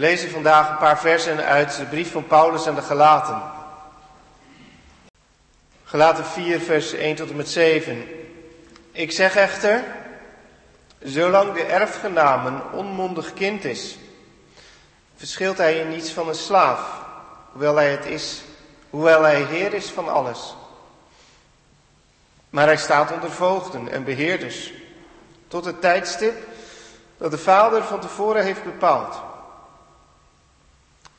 We lezen vandaag een paar versen uit de brief van Paulus aan de Galaten. Galaten 4, vers 1 tot en met 7. Ik zeg echter, zolang de erfgenaam een onmondig kind is, verschilt hij in niets van een slaaf, hoewel hij het is, hoewel hij heer is van alles. Maar hij staat onder voogden en beheerders, tot het tijdstip dat de vader van tevoren heeft bepaald.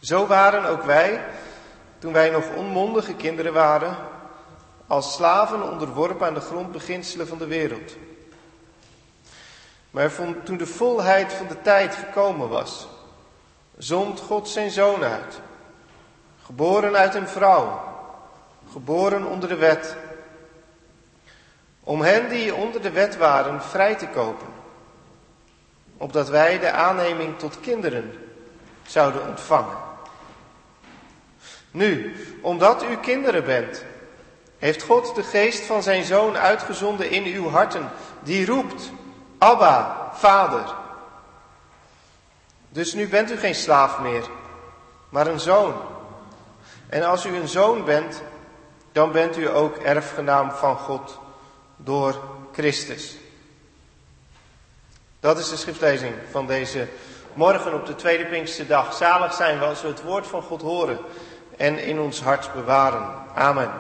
Zo waren ook wij, toen wij nog onmondige kinderen waren, als slaven onderworpen aan de grondbeginselen van de wereld. Maar toen de volheid van de tijd gekomen was, zond God zijn zoon uit, geboren uit een vrouw, geboren onder de wet, om hen die onder de wet waren vrij te kopen, opdat wij de aanneming tot kinderen zouden ontvangen. Nu, omdat u kinderen bent, heeft God de geest van zijn zoon uitgezonden in uw harten, die roept, Abba, Vader. Dus nu bent u geen slaaf meer, maar een zoon. En als u een zoon bent, dan bent u ook erfgenaam van God door Christus. Dat is de schriftlezing van deze morgen op de tweede Pinksterdag. Zalig zijn we als we het woord van God horen en in ons hart bewaren. Amen.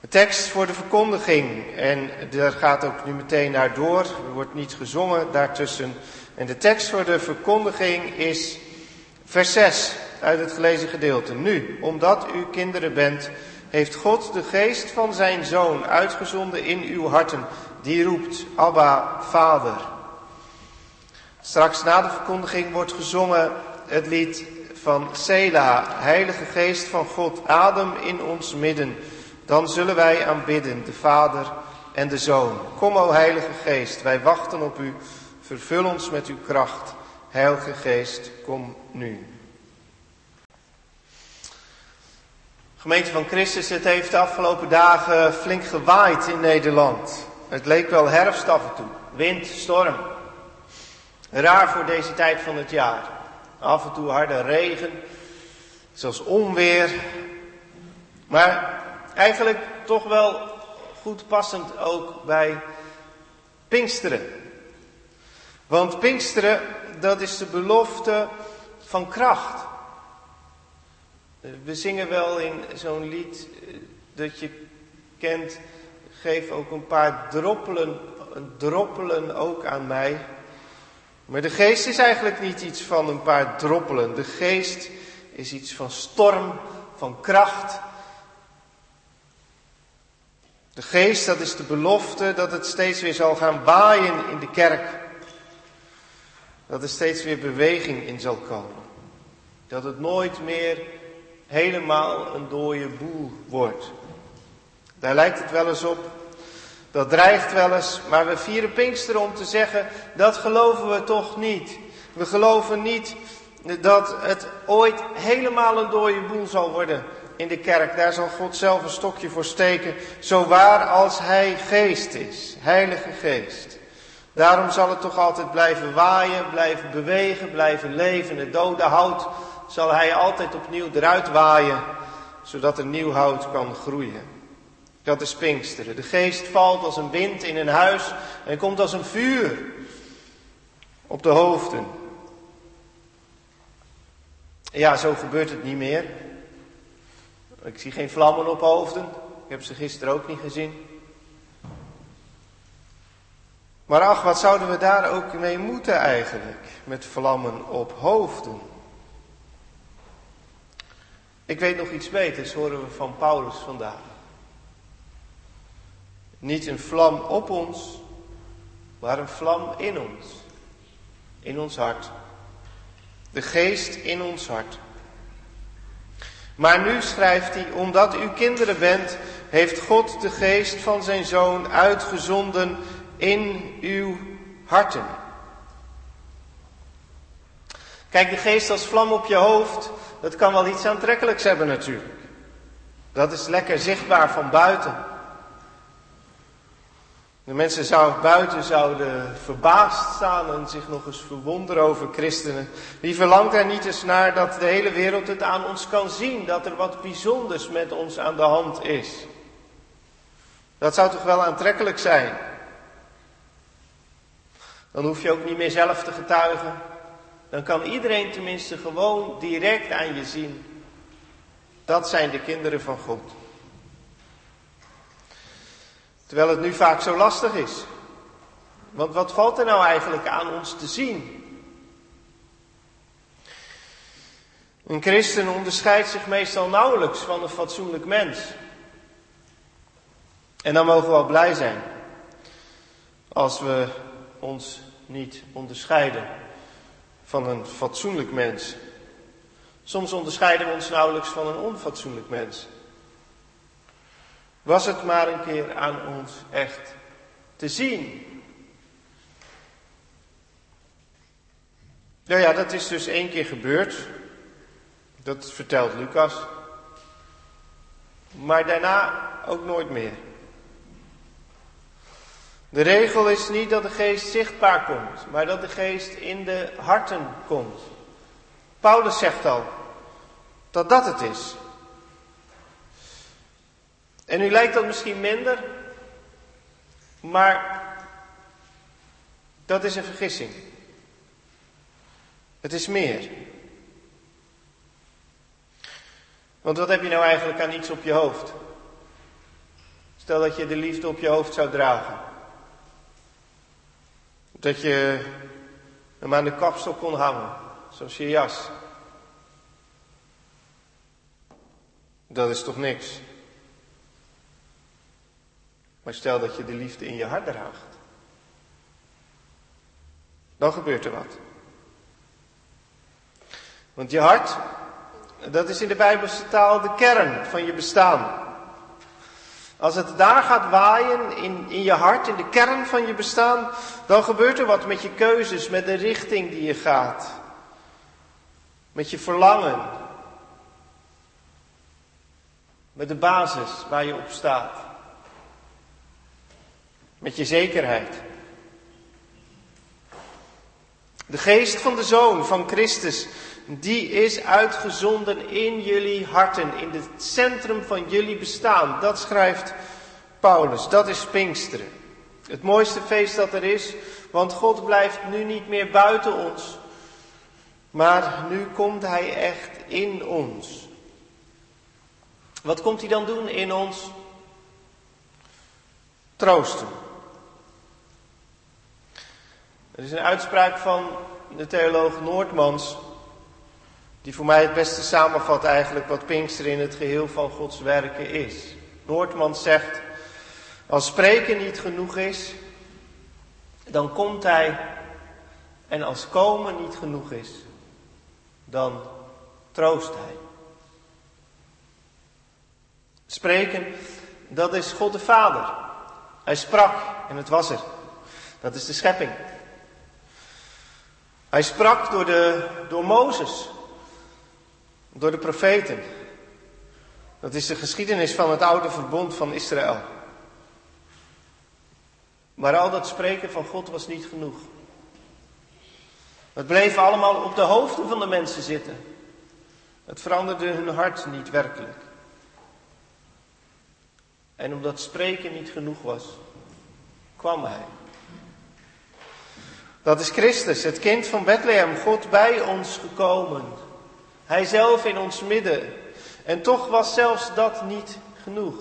De tekst voor de verkondiging, en daar gaat ook nu meteen naar door, er wordt niet gezongen daartussen. En de tekst voor de verkondiging is vers 6 uit het gelezen gedeelte. Nu, omdat u kinderen bent, heeft God de geest van zijn zoon uitgezonden in uw harten, die roept, Abba, Vader. Straks na de verkondiging wordt gezongen het lied van Sela, Heilige Geest van God, adem in ons midden. Dan zullen wij aanbidden, de Vader en de Zoon. Kom, o Heilige Geest, wij wachten op u. Vervul ons met uw kracht. Heilige Geest, kom nu. Gemeente van Christus, het heeft de afgelopen dagen flink gewaaid in Nederland. Het leek wel herfst af en toe. Wind, storm. Raar voor deze tijd van het jaar. Af en toe harde regen, zelfs onweer. Maar eigenlijk toch wel goed passend ook bij Pinksteren. Want Pinksteren, dat is de belofte van kracht. We zingen wel in zo'n lied eh, dat je kent, geef ook een paar droppelen, droppelen ook aan mij. Maar de geest is eigenlijk niet iets van een paar droppelen. De geest is iets van storm, van kracht. De geest, dat is de belofte dat het steeds weer zal gaan waaien in de kerk. Dat er steeds weer beweging in zal komen. Dat het nooit meer helemaal een dode boel wordt. Daar lijkt het wel eens op. Dat dreigt wel eens, maar we vieren Pinkster om te zeggen, dat geloven we toch niet. We geloven niet dat het ooit helemaal een dode boel zal worden in de kerk. Daar zal God zelf een stokje voor steken, zo waar als Hij geest is, Heilige Geest. Daarom zal het toch altijd blijven waaien, blijven bewegen, blijven leven. Het dode hout zal hij altijd opnieuw eruit waaien, zodat er nieuw hout kan groeien. Dat is Pinksteren. De geest valt als een wind in een huis en komt als een vuur op de hoofden. Ja, zo gebeurt het niet meer. Ik zie geen vlammen op hoofden. Ik heb ze gisteren ook niet gezien. Maar ach, wat zouden we daar ook mee moeten eigenlijk? Met vlammen op hoofden. Ik weet nog iets beters, horen we van Paulus vandaag. Niet een vlam op ons, maar een vlam in ons. In ons hart. De geest in ons hart. Maar nu schrijft hij, omdat u kinderen bent, heeft God de geest van zijn zoon uitgezonden in uw harten. Kijk, de geest als vlam op je hoofd, dat kan wel iets aantrekkelijks hebben natuurlijk. Dat is lekker zichtbaar van buiten. De mensen zou, buiten zouden verbaasd staan en zich nog eens verwonderen over christenen. Wie verlangt er niet eens naar dat de hele wereld het aan ons kan zien, dat er wat bijzonders met ons aan de hand is? Dat zou toch wel aantrekkelijk zijn? Dan hoef je ook niet meer zelf te getuigen. Dan kan iedereen tenminste gewoon direct aan je zien. Dat zijn de kinderen van God. Terwijl het nu vaak zo lastig is. Want wat valt er nou eigenlijk aan ons te zien? Een christen onderscheidt zich meestal nauwelijks van een fatsoenlijk mens. En dan mogen we wel blij zijn als we ons niet onderscheiden van een fatsoenlijk mens. Soms onderscheiden we ons nauwelijks van een onfatsoenlijk mens. Was het maar een keer aan ons echt te zien. Nou ja, dat is dus één keer gebeurd. Dat vertelt Lucas. Maar daarna ook nooit meer. De regel is niet dat de geest zichtbaar komt, maar dat de geest in de harten komt. Paulus zegt al dat dat het is. En nu lijkt dat misschien minder, maar dat is een vergissing. Het is meer. Want wat heb je nou eigenlijk aan iets op je hoofd? Stel dat je de liefde op je hoofd zou dragen. Dat je hem aan de kapstok kon hangen, zoals je jas. Dat is toch niks? Maar stel dat je de liefde in je hart draagt. Dan gebeurt er wat. Want je hart, dat is in de Bijbelse taal de kern van je bestaan. Als het daar gaat waaien in, in je hart, in de kern van je bestaan, dan gebeurt er wat met je keuzes, met de richting die je gaat. Met je verlangen. Met de basis waar je op staat. Met je zekerheid. De geest van de Zoon van Christus, die is uitgezonden in jullie harten, in het centrum van jullie bestaan. Dat schrijft Paulus, dat is Pinksteren. Het mooiste feest dat er is, want God blijft nu niet meer buiten ons, maar nu komt Hij echt in ons. Wat komt Hij dan doen in ons? Troosten. Er is een uitspraak van de theoloog Noordmans, die voor mij het beste samenvat eigenlijk wat Pinkster in het geheel van Gods werken is. Noordmans zegt, als spreken niet genoeg is, dan komt hij. En als komen niet genoeg is, dan troost hij. Spreken, dat is God de Vader. Hij sprak en het was er. Dat is de schepping. Hij sprak door, de, door Mozes, door de profeten. Dat is de geschiedenis van het oude verbond van Israël. Maar al dat spreken van God was niet genoeg. Het bleef allemaal op de hoofden van de mensen zitten. Het veranderde hun hart niet werkelijk. En omdat spreken niet genoeg was, kwam hij. Dat is Christus, het kind van Bethlehem, God bij ons gekomen. Hij zelf in ons midden. En toch was zelfs dat niet genoeg.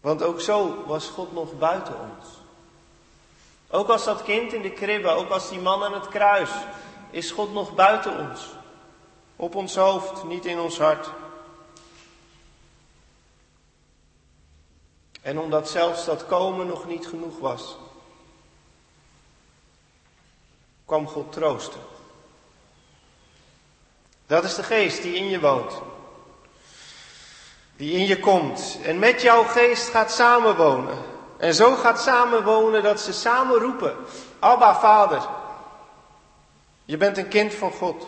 Want ook zo was God nog buiten ons. Ook als dat kind in de kribbe, ook als die man aan het kruis, is God nog buiten ons. Op ons hoofd, niet in ons hart. En omdat zelfs dat komen nog niet genoeg was, kwam God troosten. Dat is de geest die in je woont. Die in je komt en met jouw geest gaat samenwonen. En zo gaat samenwonen dat ze samen roepen, Abba Vader, je bent een kind van God.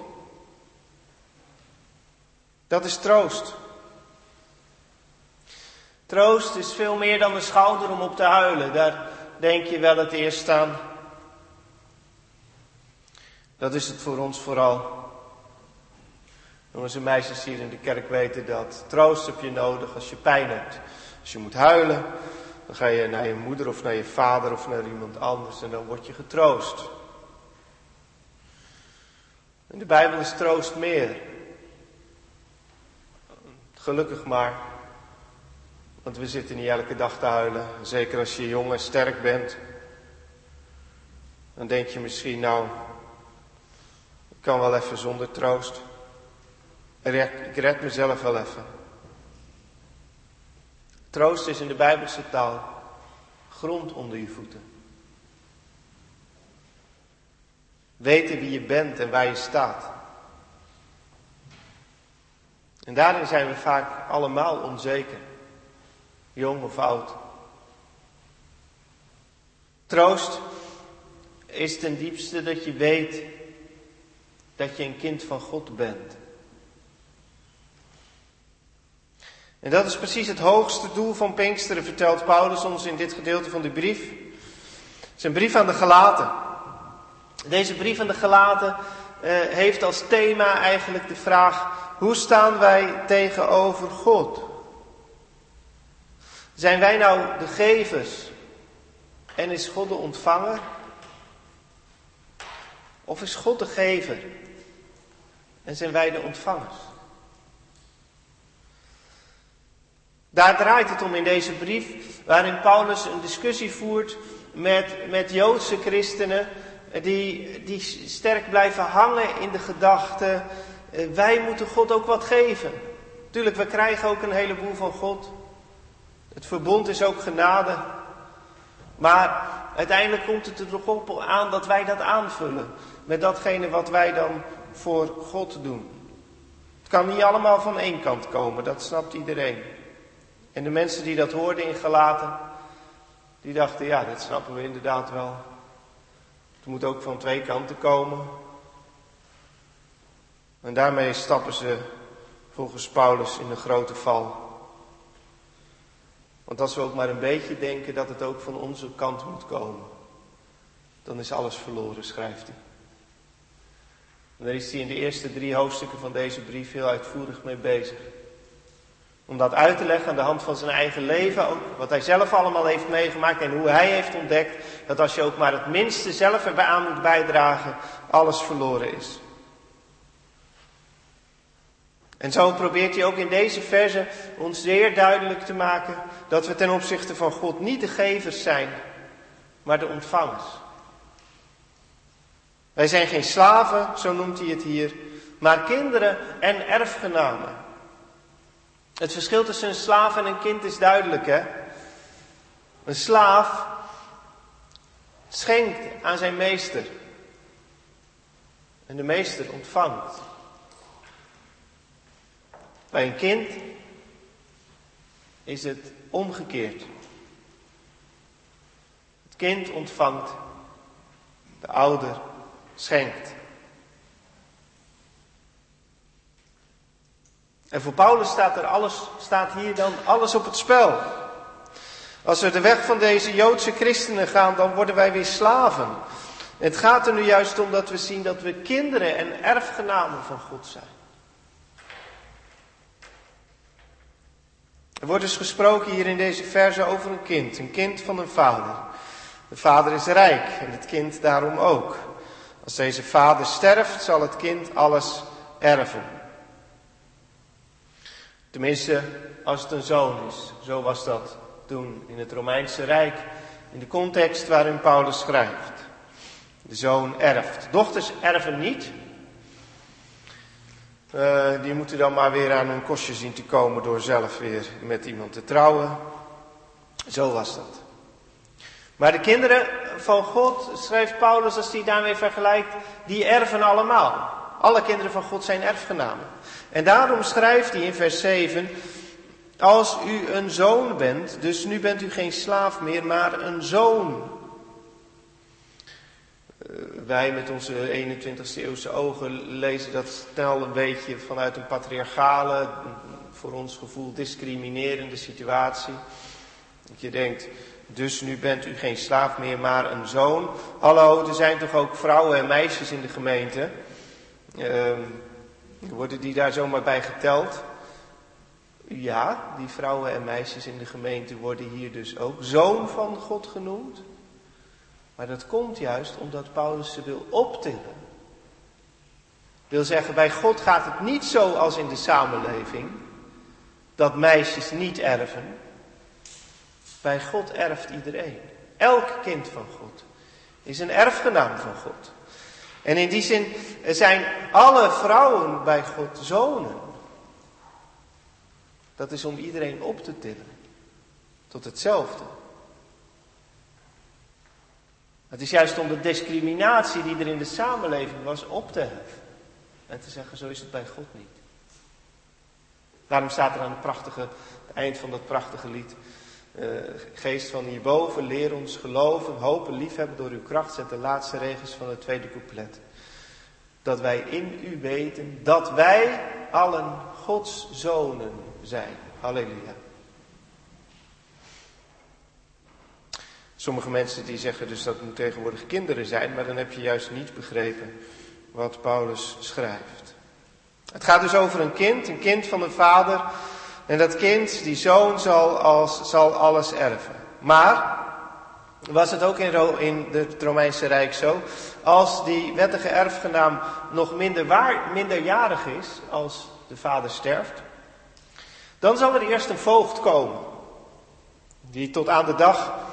Dat is troost. Troost is veel meer dan een schouder om op te huilen. Daar denk je wel het eerst aan. Dat is het voor ons vooral. Jongens en meisjes hier in de kerk weten dat. Troost heb je nodig als je pijn hebt. Als je moet huilen, dan ga je naar je moeder of naar je vader of naar iemand anders en dan word je getroost. In de Bijbel is troost meer. Gelukkig maar. Want we zitten niet elke dag te huilen. Zeker als je jong en sterk bent. Dan denk je misschien, nou, ik kan wel even zonder troost. Ik red mezelf wel even. Troost is in de Bijbelse taal grond onder je voeten. Weten wie je bent en waar je staat. En daarin zijn we vaak allemaal onzeker, jong of oud. Troost is ten diepste dat je weet dat je een kind van God bent. En dat is precies het hoogste doel van Pinksteren, vertelt Paulus ons in dit gedeelte van de brief. Zijn brief aan de Galaten. Deze brief aan de Galaten uh, heeft als thema eigenlijk de vraag: hoe staan wij tegenover God? Zijn wij nou de gevers en is God de ontvanger? Of is God de gever en zijn wij de ontvangers? Daar draait het om in deze brief, waarin Paulus een discussie voert met, met Joodse christenen, die, die sterk blijven hangen in de gedachte, eh, wij moeten God ook wat geven. Tuurlijk, we krijgen ook een heleboel van God. Het verbond is ook genade. Maar uiteindelijk komt het er toch op aan dat wij dat aanvullen. Met datgene wat wij dan voor God doen. Het kan niet allemaal van één kant komen, dat snapt iedereen. En de mensen die dat hoorden in Galaten, die dachten, ja, dat snappen we inderdaad wel. Het moet ook van twee kanten komen. En daarmee stappen ze volgens Paulus in de grote val. Want als we ook maar een beetje denken dat het ook van onze kant moet komen, dan is alles verloren, schrijft hij. En daar is hij in de eerste drie hoofdstukken van deze brief heel uitvoerig mee bezig. Om dat uit te leggen aan de hand van zijn eigen leven, ook wat hij zelf allemaal heeft meegemaakt en hoe hij heeft ontdekt dat als je ook maar het minste zelf erbij aan moet bijdragen, alles verloren is. En zo probeert hij ook in deze verse ons zeer duidelijk te maken dat we ten opzichte van God niet de gevers zijn, maar de ontvangers. Wij zijn geen slaven, zo noemt hij het hier, maar kinderen en erfgenamen. Het verschil tussen een slaaf en een kind is duidelijk, hè? Een slaaf schenkt aan zijn meester. En de meester ontvangt. Bij een kind is het omgekeerd. Het kind ontvangt, de ouder schenkt. En voor Paulus staat, er alles, staat hier dan alles op het spel. Als we de weg van deze Joodse christenen gaan, dan worden wij weer slaven. Het gaat er nu juist om dat we zien dat we kinderen en erfgenamen van God zijn. Er wordt dus gesproken hier in deze verse over een kind, een kind van een vader. De vader is rijk en het kind daarom ook. Als deze vader sterft, zal het kind alles erven. Tenminste, als het een zoon is. Zo was dat toen in het Romeinse Rijk, in de context waarin Paulus schrijft. De zoon erft. Dochters erven niet. Uh, die moeten dan maar weer aan hun kostje zien te komen door zelf weer met iemand te trouwen. Zo was dat. Maar de kinderen van God, schrijft Paulus als hij daarmee vergelijkt, die erven allemaal. Alle kinderen van God zijn erfgenamen. En daarom schrijft hij in vers 7, als u een zoon bent, dus nu bent u geen slaaf meer, maar een zoon. Eh, wij met onze 21ste eeuwse ogen lezen dat snel een beetje vanuit een patriarchale, voor ons gevoel discriminerende situatie. Dat je denkt, dus nu bent u geen slaaf meer, maar een zoon. Hallo, er zijn toch ook vrouwen en meisjes in de gemeente? Uh, worden die daar zomaar bij geteld? Ja, die vrouwen en meisjes in de gemeente worden hier dus ook zoon van God genoemd. Maar dat komt juist omdat Paulus ze wil optillen. Wil zeggen, bij God gaat het niet zo als in de samenleving, dat meisjes niet erven. Bij God erft iedereen. Elk kind van God is een erfgenaam van God. En in die zin zijn alle vrouwen bij God zonen. Dat is om iedereen op te tillen. Tot hetzelfde. Het is juist om de discriminatie die er in de samenleving was op te heffen. En te zeggen, zo is het bij God niet. Daarom staat er aan het prachtige, het eind van dat prachtige lied. Uh, geest van hierboven, leer ons geloven, hopen, liefhebben door uw kracht. Zet de laatste regels van het tweede couplet. Dat wij in u weten dat wij allen Gods zonen zijn. Halleluja. Sommige mensen die zeggen dus dat het tegenwoordig kinderen zijn, maar dan heb je juist niet begrepen wat Paulus schrijft. Het gaat dus over een kind, een kind van een vader. En dat kind, die zoon, zal, als, zal alles erven. Maar, was het ook in, in het Romeinse Rijk zo, als die wettige erfgenaam nog minder waar, minderjarig is, als de vader sterft, dan zal er eerst een voogd komen, die tot aan de dag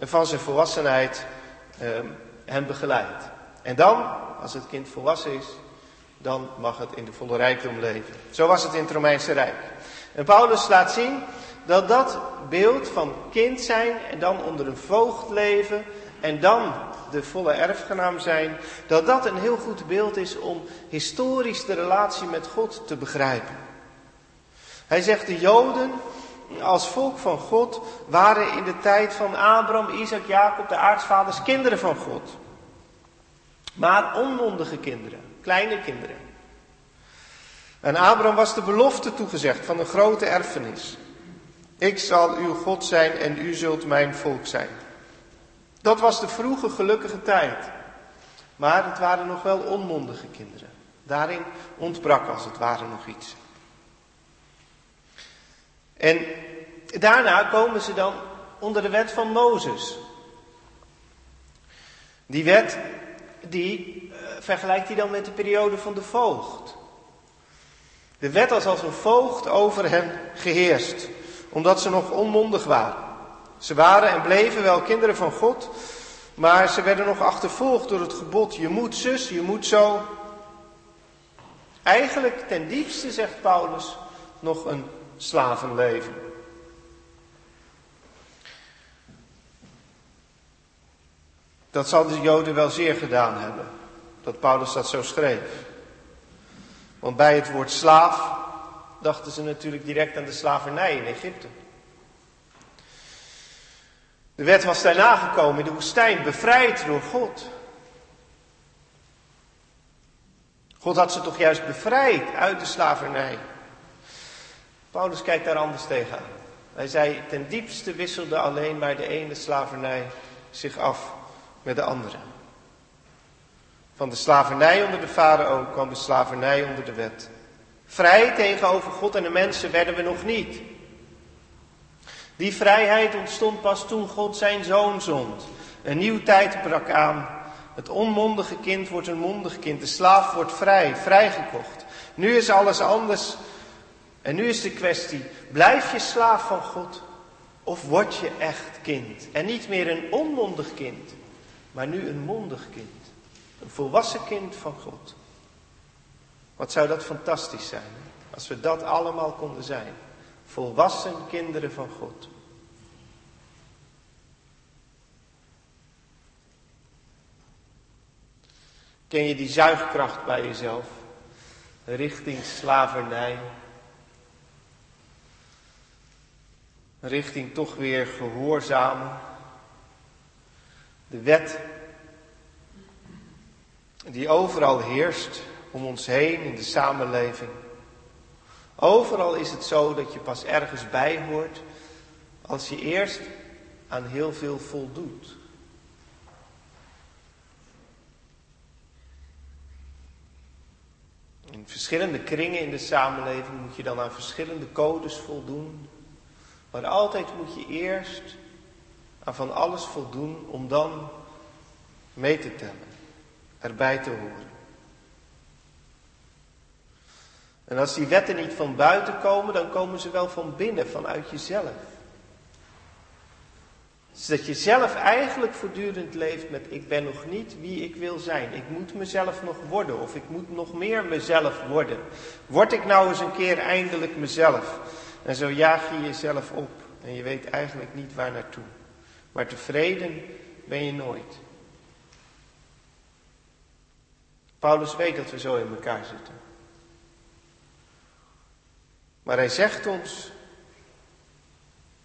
van zijn volwassenheid eh, hem begeleidt. En dan, als het kind volwassen is, dan mag het in de volle rijkdom leven. Zo was het in het Romeinse Rijk. En Paulus laat zien dat dat beeld van kind zijn en dan onder een voogd leven en dan de volle erfgenaam zijn, dat dat een heel goed beeld is om historisch de relatie met God te begrijpen. Hij zegt de Joden als volk van God waren in de tijd van Abraham, Isaac, Jacob, de aartsvaders, kinderen van God. Maar onmondige kinderen, kleine kinderen. En Abraham was de belofte toegezegd van een grote erfenis. Ik zal uw God zijn en u zult mijn volk zijn. Dat was de vroege gelukkige tijd. Maar het waren nog wel onmondige kinderen. Daarin ontbrak als het ware nog iets. En daarna komen ze dan onder de wet van Mozes. Die wet, die uh, vergelijkt hij dan met de periode van de voogd. De wet was als een voogd over hen geheerst, omdat ze nog onmondig waren. Ze waren en bleven wel kinderen van God, maar ze werden nog achtervolgd door het gebod, je moet zus, je moet zo. Eigenlijk ten diepste, zegt Paulus, nog een slavenleven. Dat zal de Joden wel zeer gedaan hebben, dat Paulus dat zo schreef. Want bij het woord slaaf dachten ze natuurlijk direct aan de slavernij in Egypte. De wet was daarna gekomen in de woestijn, bevrijd door God. God had ze toch juist bevrijd uit de slavernij. Paulus kijkt daar anders tegenaan. Hij zei, ten diepste wisselde alleen maar de ene slavernij zich af met de andere. Van de slavernij onder de farao kwam de slavernij onder de wet. Vrij tegenover God en de mensen werden we nog niet. Die vrijheid ontstond pas toen God zijn zoon zond. Een nieuw tijd brak aan. Het onmondige kind wordt een mondig kind. De slaaf wordt vrij, vrijgekocht. Nu is alles anders. En nu is de kwestie, blijf je slaaf van God of word je echt kind? En niet meer een onmondig kind, maar nu een mondig kind. Een volwassen kind van God. Wat zou dat fantastisch zijn als we dat allemaal konden zijn. Volwassen kinderen van God. Ken je die zuigkracht bij jezelf? Richting slavernij. Richting toch weer gehoorzamen. De wet die overal heerst om ons heen in de samenleving. Overal is het zo dat je pas ergens bij hoort als je eerst aan heel veel voldoet. In verschillende kringen in de samenleving moet je dan aan verschillende codes voldoen. Maar altijd moet je eerst aan van alles voldoen om dan mee te tellen, erbij te horen. En als die wetten niet van buiten komen, dan komen ze wel van binnen, vanuit jezelf. Dus dat je zelf eigenlijk voortdurend leeft met ik ben nog niet wie ik wil zijn. Ik moet mezelf nog worden of ik moet nog meer mezelf worden. Word ik nou eens een keer eindelijk mezelf? En zo jaag je jezelf op en je weet eigenlijk niet waar naartoe. Maar tevreden ben je nooit. Paulus weet dat we zo in elkaar zitten. Maar hij zegt ons,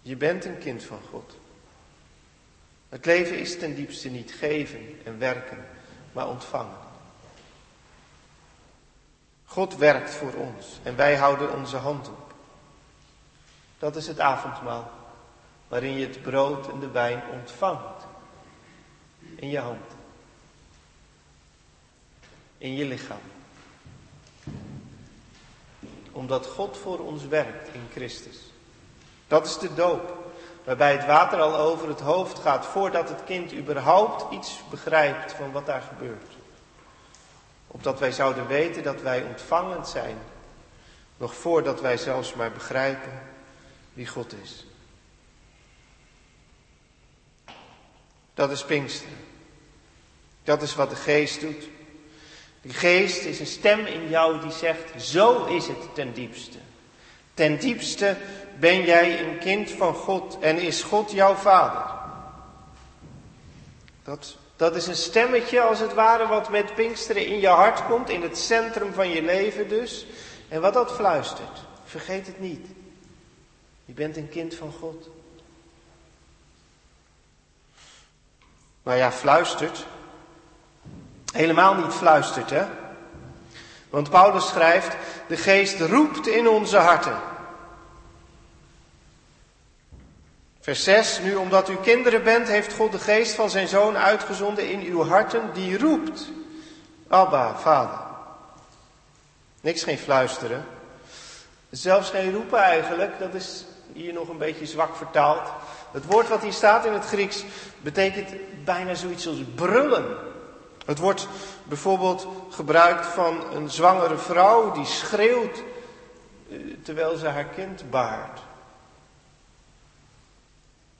je bent een kind van God. Het leven is ten diepste niet geven en werken, maar ontvangen. God werkt voor ons en wij houden onze hand op. Dat is het avondmaal, waarin je het brood en de wijn ontvangt. In je hand. In je lichaam. Omdat God voor ons werkt in Christus. Dat is de doop. Waarbij het water al over het hoofd gaat voordat het kind überhaupt iets begrijpt van wat daar gebeurt. Opdat wij zouden weten dat wij ontvangend zijn. Nog voordat wij zelfs maar begrijpen wie God is. Dat is Pinksteren. Dat is wat de geest doet. De geest is een stem in jou die zegt, zo is het ten diepste. Ten diepste ben jij een kind van God en is God jouw vader. Dat, dat is een stemmetje als het ware wat met Pinksteren in je hart komt, in het centrum van je leven dus. En wat dat fluistert, vergeet het niet. Je bent een kind van God. Maar ja, fluistert. Helemaal niet fluistert, hè? Want Paulus schrijft, de geest roept in onze harten. Vers 6, nu omdat u kinderen bent, heeft God de geest van zijn zoon uitgezonden in uw harten, die roept. Abba, vader. Niks geen fluisteren. Zelfs geen roepen eigenlijk, dat is hier nog een beetje zwak vertaald. Het woord wat hier staat in het Grieks betekent bijna zoiets als brullen. Het wordt bijvoorbeeld gebruikt van een zwangere vrouw die schreeuwt eh, terwijl ze haar kind baart.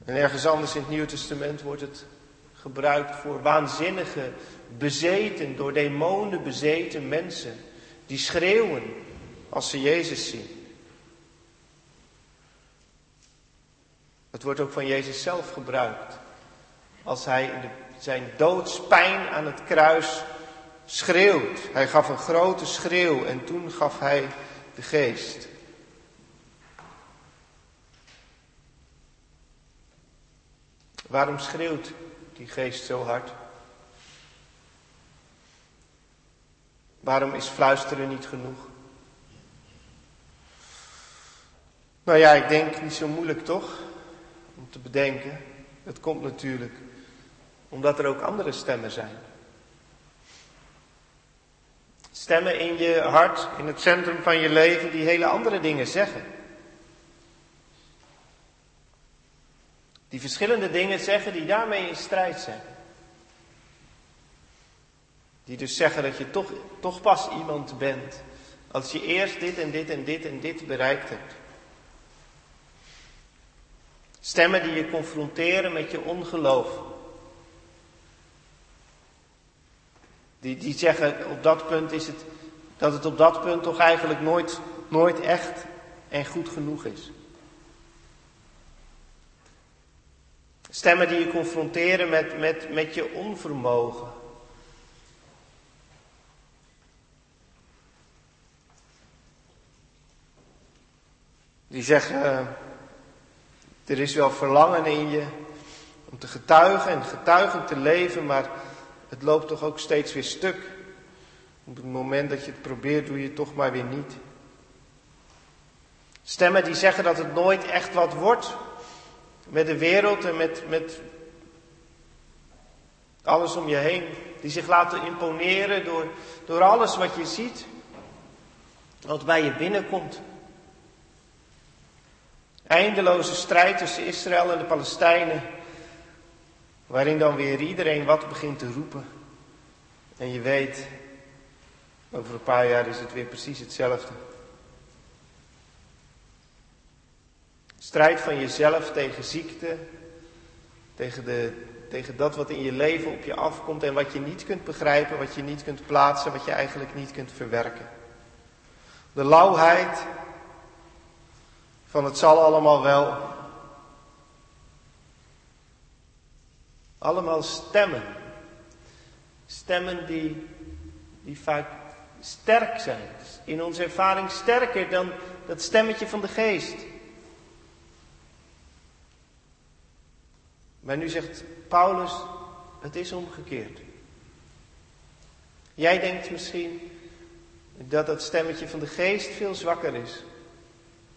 En ergens anders in het Nieuwe Testament wordt het gebruikt voor waanzinnige, bezeten, door demonen bezeten mensen. Die schreeuwen als ze Jezus zien. Het wordt ook van Jezus zelf gebruikt. Als hij in zijn doodspijn aan het kruis schreeuwt. Hij gaf een grote schreeuw en toen gaf hij de geest. Waarom schreeuwt die geest zo hard? Waarom is fluisteren niet genoeg? Nou ja, ik denk niet zo moeilijk toch? Te bedenken. Het komt natuurlijk omdat er ook andere stemmen zijn. Stemmen in je hart, in het centrum van je leven, die hele andere dingen zeggen. Die verschillende dingen zeggen die daarmee in strijd zijn. Die dus zeggen dat je toch, toch pas iemand bent als je eerst dit en dit en dit en dit bereikt hebt. Stemmen die je confronteren met je ongeloof. Die, die zeggen op dat punt is het, dat het op dat punt toch eigenlijk nooit, nooit echt en goed genoeg is. Stemmen die je confronteren met, met, met je onvermogen. Die zeggen, eh, er is wel verlangen in je om te getuigen en getuigen te leven, maar het loopt toch ook steeds weer stuk. Op het moment dat je het probeert, doe je het toch maar weer niet. Stemmen die zeggen dat het nooit echt wat wordt met de wereld en met, met alles om je heen. Die zich laten imponeren door, door alles wat je ziet, wat bij je binnenkomt. Eindeloze strijd tussen Israël en de Palestijnen, waarin dan weer iedereen wat begint te roepen. En je weet, over een paar jaar is het weer precies hetzelfde. Strijd van jezelf tegen ziekte, tegen, de, tegen dat wat in je leven op je afkomt en wat je niet kunt begrijpen, wat je niet kunt plaatsen, wat je eigenlijk niet kunt verwerken. De lauwheid van het zal allemaal wel. Allemaal stemmen. Stemmen die, die vaak sterk zijn. In onze ervaring sterker dan dat stemmetje van de geest. Maar nu zegt Paulus, het is omgekeerd. Jij denkt misschien dat dat stemmetje van de geest veel zwakker is,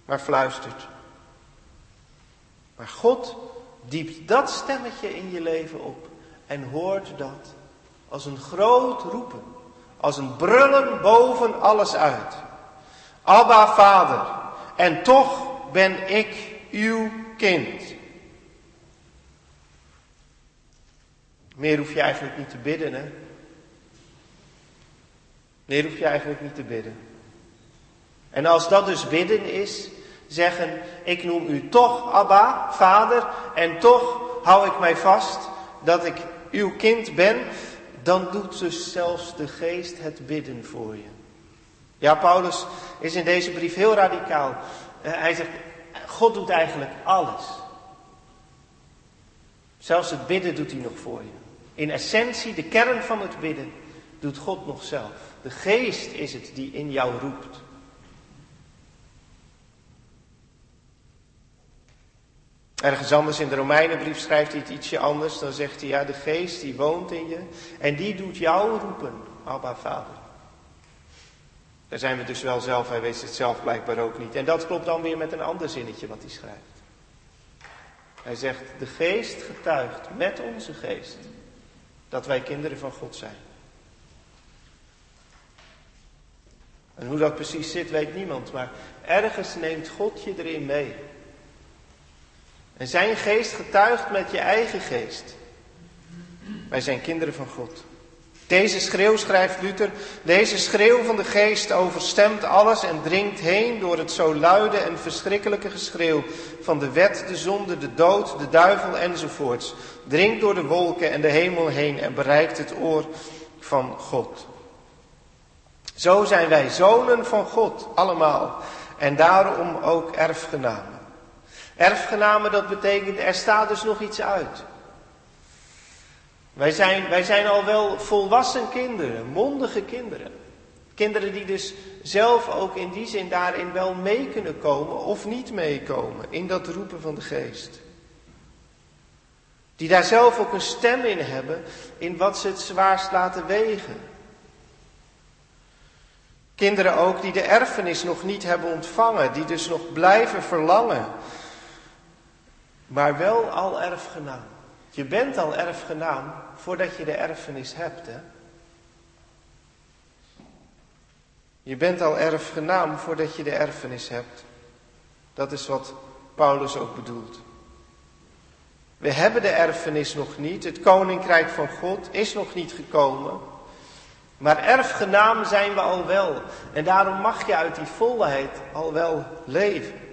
maar fluistert. Maar God diept dat stemmetje in je leven op en hoort dat als een groot roepen, als een brullen boven alles uit. Abba, Vader, en toch ben ik uw kind. Meer hoef je eigenlijk niet te bidden, hè? Meer hoef je eigenlijk niet te bidden. En als dat dus bidden is, zeggen, ik noem u toch Abba, Vader, en toch hou ik mij vast dat ik uw kind ben, dan doet dus zelfs de geest het bidden voor je. Ja, Paulus is in deze brief heel radicaal. Eh, hij zegt, God doet eigenlijk alles. Zelfs het bidden doet hij nog voor je. In essentie, de kern van het bidden, doet God nog zelf. De geest is het die in jou roept. Ergens anders in de Romeinenbrief schrijft hij het ietsje anders. Dan zegt hij, ja, de geest die woont in je en die doet jou roepen, Abba Vader. Daar zijn we dus wel zelf, hij weet het zelf blijkbaar ook niet. En dat klopt dan weer met een ander zinnetje wat hij schrijft. Hij zegt, de geest getuigt met onze geest dat wij kinderen van God zijn. En hoe dat precies zit, weet niemand, maar ergens neemt God je erin mee. En zijn geest getuigt met je eigen geest. Wij zijn kinderen van God. Deze schreeuw, schrijft Luther, deze schreeuw van de geest overstemt alles en dringt heen door het zo luide en verschrikkelijke geschreeuw van de wet, de zonde, de dood, de duivel enzovoorts. Dringt door de wolken en de hemel heen en bereikt het oor van God. Zo zijn wij zonen van God, allemaal. En daarom ook erfgenamen. Erfgenamen, dat betekent er staat dus nog iets uit. Wij zijn, wij zijn al wel volwassen kinderen, mondige kinderen. Kinderen die dus zelf ook in die zin daarin wel mee kunnen komen of niet meekomen in dat roepen van de geest. Die daar zelf ook een stem in hebben in wat ze het zwaarst laten wegen. Kinderen ook die de erfenis nog niet hebben ontvangen, die dus nog blijven verlangen, maar wel al erfgenaam. Je bent al erfgenaam voordat je de erfenis hebt, hè? Je bent al erfgenaam voordat je de erfenis hebt. Dat is wat Paulus ook bedoelt. We hebben de erfenis nog niet. Het koninkrijk van God is nog niet gekomen. Maar erfgenaam zijn we al wel. En daarom mag je uit die volheid al wel leven.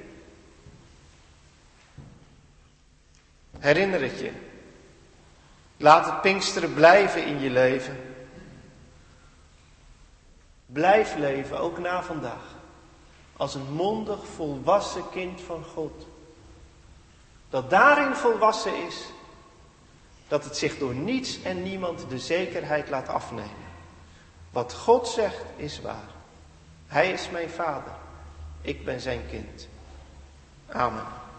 Herinner het je. Laat het Pinksteren blijven in je leven. Blijf leven, ook na vandaag. Als een mondig, volwassen kind van God. Dat daarin volwassen is. Dat het zich door niets en niemand de zekerheid laat afnemen. Wat God zegt is waar. Hij is mijn vader. Ik ben zijn kind. Amen.